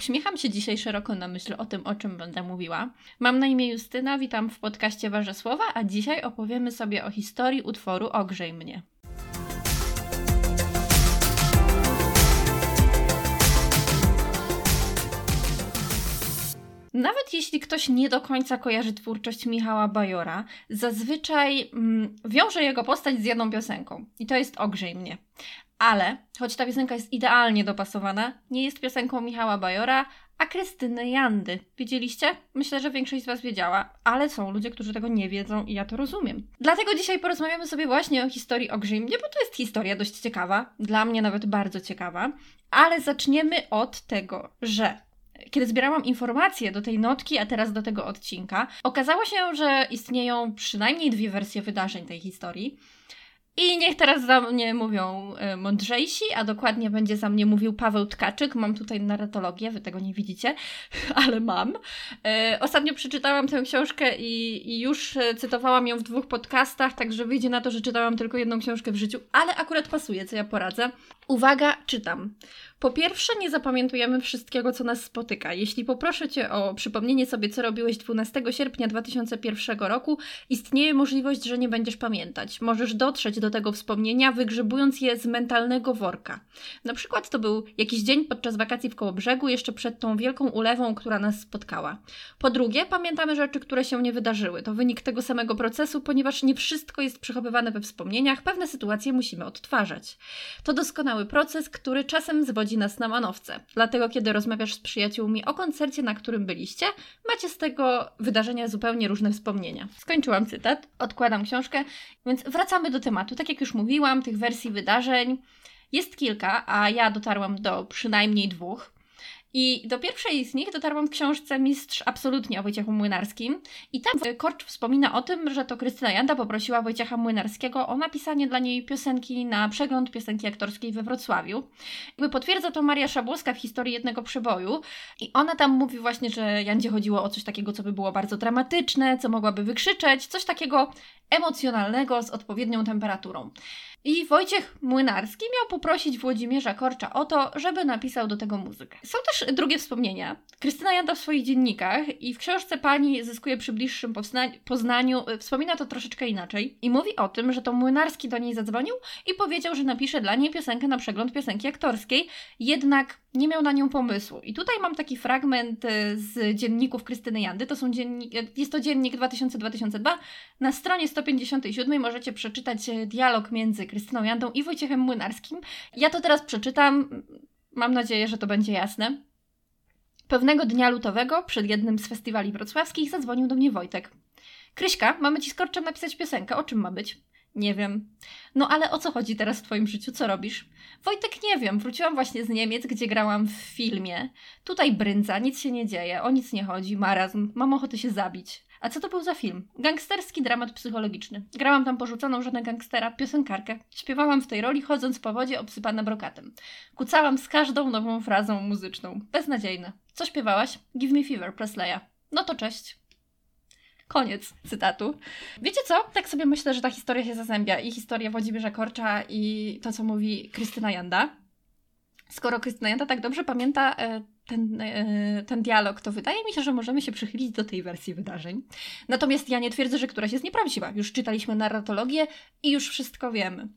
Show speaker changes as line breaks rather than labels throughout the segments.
Uśmiecham się dzisiaj szeroko na myśl o tym, o czym będę mówiła. Mam na imię Justyna, witam w podcaście Warze Słowa, a dzisiaj opowiemy sobie o historii utworu Ogrzej mnie. Nawet jeśli ktoś nie do końca kojarzy twórczość Michała Bajora, zazwyczaj mm, wiąże jego postać z jedną piosenką. I to jest Ogrzej mnie. Ale, choć ta piosenka jest idealnie dopasowana, nie jest piosenką Michała Bajora, a Krystyny Jandy. Wiedzieliście? Myślę, że większość z Was wiedziała, ale są ludzie, którzy tego nie wiedzą i ja to rozumiem. Dlatego dzisiaj porozmawiamy sobie właśnie o historii Ogrzymnie, bo to jest historia dość ciekawa, dla mnie nawet bardzo ciekawa, ale zaczniemy od tego, że kiedy zbierałam informacje do tej notki, a teraz do tego odcinka, okazało się, że istnieją przynajmniej dwie wersje wydarzeń tej historii. I niech teraz za mnie mówią y, mądrzejsi, a dokładnie będzie za mnie mówił Paweł Tkaczyk. Mam tutaj narratologię, wy tego nie widzicie, ale mam. Y, ostatnio przeczytałam tę książkę i, i, już e, cytowałam ją w dwóch podcastach, także wyjdzie na to, że czytałam tylko jedną książkę w życiu, ale akurat pasuje, co ja poradzę. Uwaga, czytam. Po pierwsze, nie zapamiętujemy wszystkiego, co nas spotyka. Jeśli poproszę Cię o przypomnienie sobie, co robiłeś 12 sierpnia 2001 roku, istnieje możliwość, że nie będziesz pamiętać. Możesz dotrzeć do tego wspomnienia, wygrzebując je z mentalnego worka. Na przykład to był jakiś dzień podczas wakacji w Kołobrzegu, jeszcze przed tą wielką ulewą, która nas spotkała. Po drugie, pamiętamy rzeczy, które się nie wydarzyły. To wynik tego samego procesu, ponieważ nie wszystko jest przechowywane we wspomnieniach, pewne sytuacje musimy odtwarzać. To doskonały proces, który czasem zwodzi nas na manowce. Dlatego, kiedy rozmawiasz z przyjaciółmi o koncercie, na którym byliście, macie z tego wydarzenia zupełnie różne wspomnienia. Skończyłam cytat, odkładam książkę, więc wracamy do tematu. Tak jak już mówiłam, tych wersji wydarzeń jest kilka, a ja dotarłam do przynajmniej dwóch. I do pierwszej z nich dotarłam w książce Mistrz Absolutnie o Wojciechu Młynarskim. I tam Korcz wspomina o tym, że to Krystyna Janda poprosiła Wojciecha Młynarskiego o napisanie dla niej piosenki na przegląd piosenki aktorskiej we Wrocławiu. Jakby potwierdza to Maria Szabłowska w historii jednego przeboju. I ona tam mówi właśnie, że Jandzie chodziło o coś takiego, co by było bardzo dramatyczne, co mogłaby wykrzyczeć, coś takiego emocjonalnego z odpowiednią temperaturą. I Wojciech Młynarski miał poprosić Włodzimierza Korcza o to, żeby napisał do tego muzykę. Są też drugie wspomnienia. Krystyna Janda w swoich dziennikach i w książce Pani zyskuje przy bliższym poznaniu y, wspomina to troszeczkę inaczej i mówi o tym, że to Młynarski do niej zadzwonił i powiedział, że napisze dla niej piosenkę na przegląd piosenki aktorskiej, jednak nie miał na nią pomysłu. I tutaj mam taki fragment y, z dzienników Krystyny Jandy. To są dziennik, jest to dziennik 2000-2002. Na stronie 157 możecie przeczytać y, dialog między Krystyną Jandą i Wojciechem Młynarskim. Ja to teraz przeczytam. Mam nadzieję, że to będzie jasne. Pewnego dnia lutowego, przed jednym z festiwali wrocławskich, zadzwonił do mnie Wojtek. Kryśka, mamy ci z Korczem napisać piosenkę. O czym ma być? Nie wiem. No ale o co chodzi teraz w twoim życiu? Co robisz? Wojtek, nie wiem. Wróciłam właśnie z Niemiec, gdzie grałam w filmie. Tutaj brędza, nic się nie dzieje, o nic nie chodzi, marazm. Mam ochotę się zabić. A co to był za film? Gangsterski dramat psychologiczny. Grałam tam porzuconą żonę gangstera, piosenkarkę. Śpiewałam w tej roli, chodząc po wodzie obsypana brokatem. Kucałam z każdą nową frazą muzyczną. Beznadziejne. Co śpiewałaś? Give me fever, Presleya. No to cześć. Koniec cytatu. Wiecie co? Tak sobie myślę, że ta historia się zazębia. I historia Włodzimierza Korcza i to, co mówi Krystyna Janda. Skoro Krystyna Janda tak dobrze pamięta e, ten, e, ten dialog, to wydaje mi się, że możemy się przychylić do tej wersji wydarzeń. Natomiast ja nie twierdzę, że któraś jest nieprawdziwa. Już czytaliśmy narratologię i już wszystko wiemy.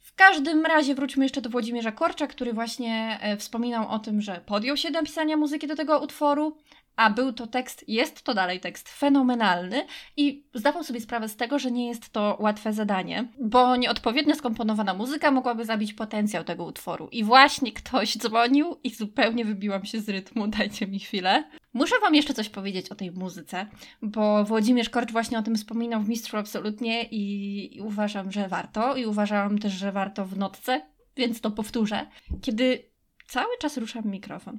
W każdym razie wróćmy jeszcze do Włodzimierza Korcza, który właśnie e, wspominał o tym, że podjął się napisania muzyki do tego utworu, a był to tekst, jest to dalej tekst fenomenalny i zdawał sobie sprawę z tego, że nie jest to łatwe zadanie, bo nieodpowiednio skomponowana muzyka mogłaby zabić potencjał tego utworu. I właśnie ktoś dzwonił i zupełnie wybiłam się z rytmu, dajcie mi chwilę. Muszę Wam jeszcze coś powiedzieć o tej muzyce, bo Włodzimierz Korcz właśnie o tym wspominał w Mistrzu absolutnie i, uważam, że warto. I uważałam też, że warto w notce, więc to powtórzę. Kiedy cały czas ruszam mikrofon,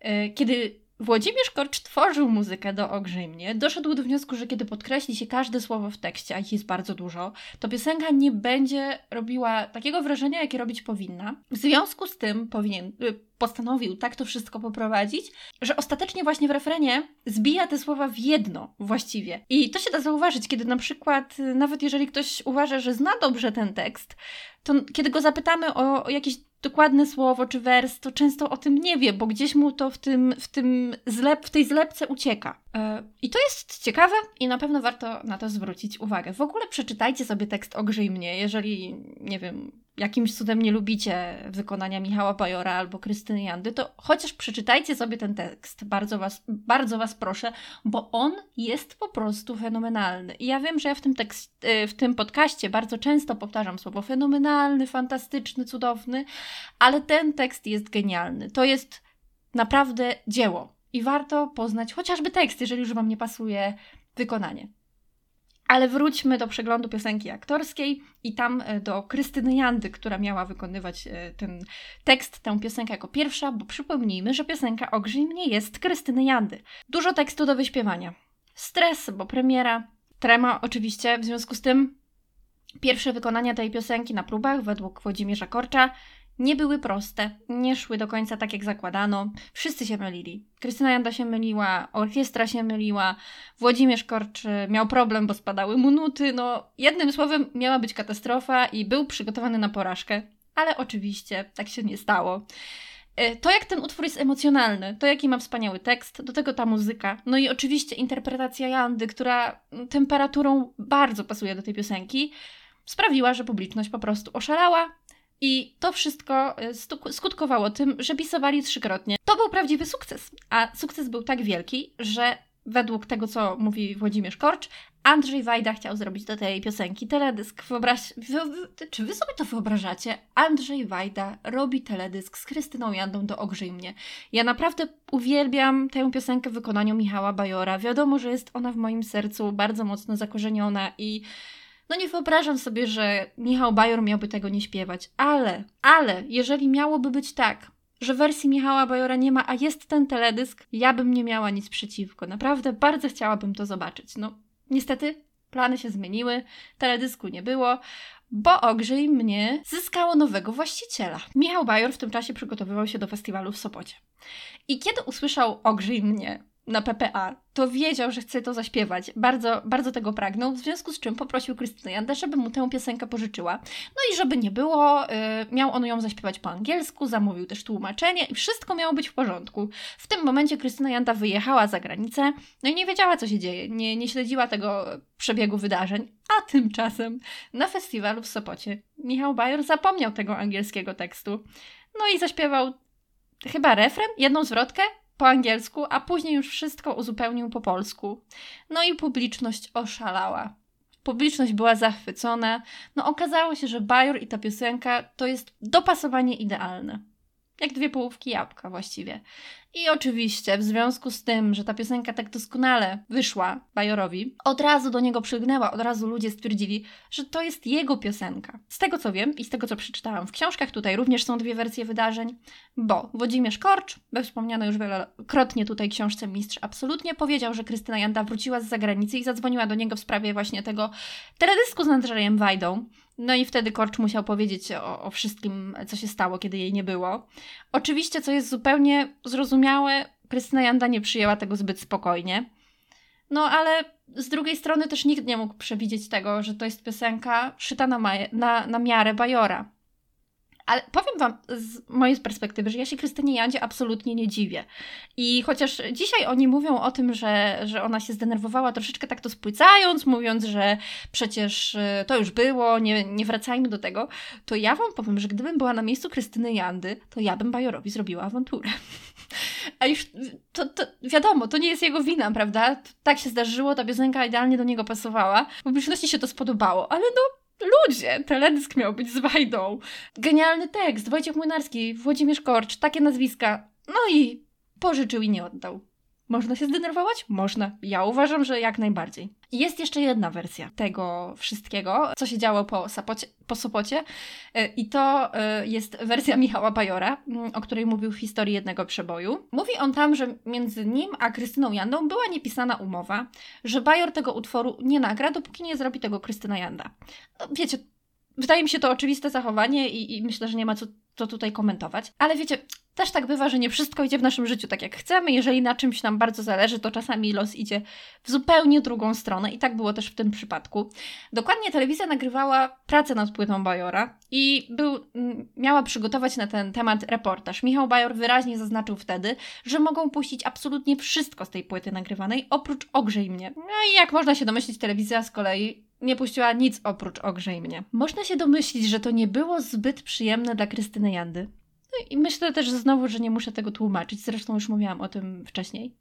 e, kiedy Włodzimierz Korcz tworzył muzykę do Ogrzymnie. Doszedł do wniosku, że kiedy podkreśli się każde słowo w tekście, a ich jest bardzo dużo, to piosenka nie będzie robiła takiego wrażenia, jakie robić powinna. W związku z tym powinien, y, postanowił tak to wszystko poprowadzić, że ostatecznie właśnie w refrenie zbija te słowa w jedno właściwie. I to się da zauważyć, kiedy na przykład, y, nawet jeżeli ktoś uważa, że zna dobrze ten tekst, to kiedy go zapytamy o, o jakieś dokładne słowo czy wers, to często o tym nie wie, bo gdzieś mu to w, tym, w, tym zlep, w tej zlepce ucieka. E, I to jest ciekawe i na pewno warto na to zwrócić uwagę. W ogóle przeczytajcie sobie tekst Ogrzyj mnie, jeżeli, nie wiem, jakimś cudem nie lubicie wykonania Michała Bajora albo Krystyny Jandy, to chociaż przeczytajcie sobie ten tekst. Bardzo was, bardzo was proszę, bo on jest po prostu fenomenalny. I ja wiem, że ja w tym, tekst, y, w tym podcaście bardzo często powtarzam słowo fenomenalny, fantastyczny, cudowny, ale ten tekst jest genialny. To jest naprawdę dzieło. I warto poznać chociażby tekst, jeżeli już Wam nie pasuje wykonanie. Ale wróćmy do przeglądu piosenki aktorskiej i tam e, do Krystyny Jandy, która miała wykonywać e, ten tekst, tę piosenkę jako pierwsza, bo przypomnijmy, że piosenka Ogrzyj mnie jest Krystyny Jandy. Dużo tekstu do wyśpiewania. Stres, bo premiera, trema oczywiście, w związku z tym pierwsze wykonania tej piosenki na próbach według Włodzimierza Korcza nie były proste, nie szły do końca tak jak zakładano. Wszyscy się mylili. Krystyna Janda się myliła, orkiestra się myliła, Włodzimierz Korcz miał problem, bo spadały mu nuty. No, jednym słowem, miała być katastrofa i był przygotowany na porażkę. Ale oczywiście tak się nie stało. E, to, jak ten utwór jest emocjonalny, to jaki ma wspaniały tekst, do tego ta muzyka, no i oczywiście interpretacja Jandy, która temperaturą bardzo pasuje do tej piosenki, sprawiła, że publiczność po prostu oszalała i to wszystko e, skutkowało tym, że pisowali trzykrotnie. To był prawdziwy sukces, a sukces był tak wielki, że według tego, co mówi Włodzimierz Korcz, Andrzej Wajda chciał zrobić do tej piosenki teledysk. Wyobraź, czy wy sobie to wyobrażacie? Andrzej Wajda robi teledysk z Krystyną Jandą do Ogrzyj mnie. Ja naprawdę uwielbiam tę piosenkę w wykonaniu Michała Bajora. Wiadomo, że jest ona w moim sercu bardzo mocno zakorzeniona i no nie wyobrażam sobie, że Michał Bajor miałby tego nie śpiewać, ale, ale jeżeli miałoby być tak, że wersji Michała Bajora nie ma, a jest ten teledysk, ja bym nie miała nic przeciwko. Naprawdę bardzo chciałabym to zobaczyć. No, niestety plany się zmieniły, teledysku nie było, bo Ogrzyj mnie zyskało nowego właściciela. Michał Bajor w tym czasie przygotowywał się do festiwalu w Sopocie. I kiedy usłyszał Ogrzyj mnie na PPA, to wiedział, że chce to zaśpiewać. Bardzo, bardzo tego pragnął, w związku z czym poprosił Krystynę Jandę, żeby mu tę piosenkę pożyczyła. No i żeby nie było, yy, miał on ją zaśpiewać po angielsku, zamówił też tłumaczenie i wszystko miało być w porządku. W tym momencie Krystyna Janda wyjechała za granicę, no i nie wiedziała, co się dzieje, nie, nie śledziła tego przebiegu wydarzeń, a tymczasem na festiwalu w Sopocie Michał Bajor zapomniał tego angielskiego tekstu. No i zaśpiewał chyba refren, jedną zwrotkę, po angielsku, a później już wszystko uzupełnił po polsku. No i publiczność oszalała. Publiczność była zachwycona. No okazało się, że Bajor i ta piosenka to jest dopasowanie idealne. Jak dwie połówki jabłka właściwie. I oczywiście, w związku z tym, że ta piosenka tak doskonale wyszła Bajorowi, od razu do niego przygnęła, od razu ludzie stwierdzili, że to jest jego piosenka. Z tego co wiem i z tego co przeczytałam w książkach, tutaj również są dwie wersje wydarzeń, bo Włodzimierz Korcz, we wspomnianej już wielokrotnie tutaj książce Mistrz Absolutnie, powiedział, że Krystyna Janda wróciła z zagranicy i zadzwoniła do niego w sprawie właśnie tego teledysku z Andrzejem Wajdą. No i wtedy Korcz musiał powiedzieć o, o wszystkim, co się stało, kiedy jej nie było. Oczywiście, co jest zupełnie zrozumiałe, Krystyna Janda nie przyjęła tego zbyt spokojnie. No ale z drugiej strony też nikt nie mógł przewidzieć tego, że to jest piosenka szyta na, na, na miarę Bajora. Ale powiem Wam z mojej perspektywy, że ja się Krystynie Jandzie absolutnie nie dziwię. I chociaż dzisiaj oni mówią o tym, że, że ona się zdenerwowała troszeczkę tak to spłycając, mówiąc, że przecież y, to już było, nie, nie wracajmy do tego, to ja Wam powiem, że gdybym była na miejscu Krystyny Jandy, to ja bym Bajorowi zrobiła awanturę. A już to, to wiadomo, to nie jest jego wina, prawda? Tak się zdarzyło, ta piosenka idealnie do niego pasowała. W publiczności się to spodobało, ale no Ludzie, teledysk miał być z Wajdą. Genialny tekst, Wojciech Młynarski, Włodzimierz Korcz, takie nazwiska. No i pożyczył i nie oddał. Można się zdenerwować? Można. Ja uważam, że jak najbardziej. Jest jeszcze jedna wersja tego wszystkiego, co się działo po, Sapocie, po Sopocie e, i to e, jest wersja Michała Bajora, mm, o której mówił w historii jednego przeboju. Mówi on tam, że między nim a Krystyną Jandą była niepisana umowa, że Bajor tego utworu nie nagra, dopóki nie zrobi tego Krystyna Janda. No, wiecie, wydaje mi się to oczywiste zachowanie i, i myślę, że nie ma co, co tutaj komentować, ale wiecie, też tak bywa, że nie wszystko idzie w naszym życiu tak jak chcemy. Jeżeli na czymś nam bardzo zależy, to czasami los idzie w zupełnie drugą stronę i tak było też w tym przypadku. Dokładnie telewizja nagrywała pracę nad płytą Bajora i był, miała przygotować na ten temat reportaż. Michał Bajor wyraźnie zaznaczył wtedy, że mogą puścić absolutnie wszystko z tej płyty nagrywanej, oprócz Ogrzej mnie. No i jak można się domyślić, telewizja z kolei nie puściła nic oprócz Ogrzej mnie. Można się domyślić, że to nie było zbyt przyjemne dla Krystyny Jandy. No i myślę też znowu, że nie muszę tego tłumaczyć. Zresztą już mówiłam o tym wcześniej.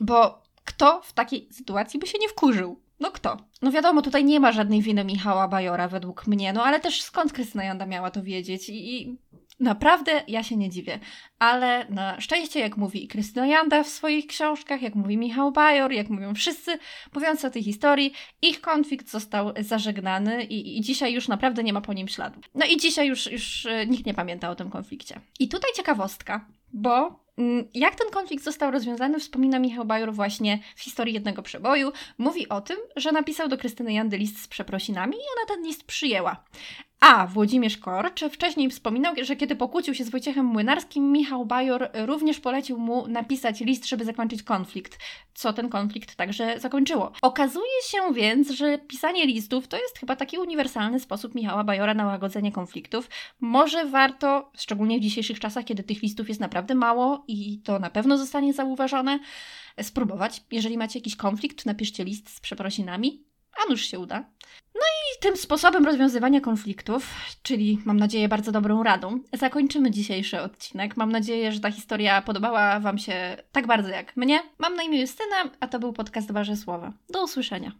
Bo kto w takiej sytuacji by się nie wkurzył? No kto? No wiadomo, tutaj nie ma żadnej winy Michała Bajora według mnie, no ale też skąd Krystyna Janda miała to wiedzieć? I, i naprawdę ja się nie dziwię. Ale na szczęście, jak mówi Krystyna Janda w swoich książkach, jak mówi Michał Bajor, jak mówią wszyscy mówiąc o tej historii, ich konflikt został zażegnany i, i dzisiaj już naprawdę nie ma po nim śladu. No i dzisiaj już, już e, nikt nie pamięta o tym konflikcie. I tutaj ciekawostka, bo mm, jak ten konflikt został rozwiązany, wspomina Michał Bajor właśnie w historii jednego przeboju. Mówi o tym, że napisał do Krystyny Jandy list z przeprosinami i ona ten list przyjęła. A Włodzimierz Korcz wcześniej wspominał, że kiedy pokłócił się z Wojciechem Młynarskim, Michał Bajor również polecił mu napisać list, żeby zakończyć konflikt, co ten konflikt także zakończyło. Okazuje się więc, że pisanie listów to jest chyba taki uniwersalny sposób Michała Bajora na łagodzenie konfliktów. Może warto, szczególnie w dzisiejszych czasach, kiedy tych listów jest naprawdę mało i to na pewno zostanie zauważone, spróbować. Jeżeli macie jakiś konflikt, napiszcie list z przeprosinami, a nuż się uda. No i tym sposobem rozwiązywania konfliktów, czyli mam nadzieję bardzo dobrą radą, zakończymy dzisiejszy odcinek. Mam nadzieję, że ta historia podobała Wam się tak bardzo jak mnie. Mam na imię Justyna, a to był podcast Wasze Słowa. Do usłyszenia.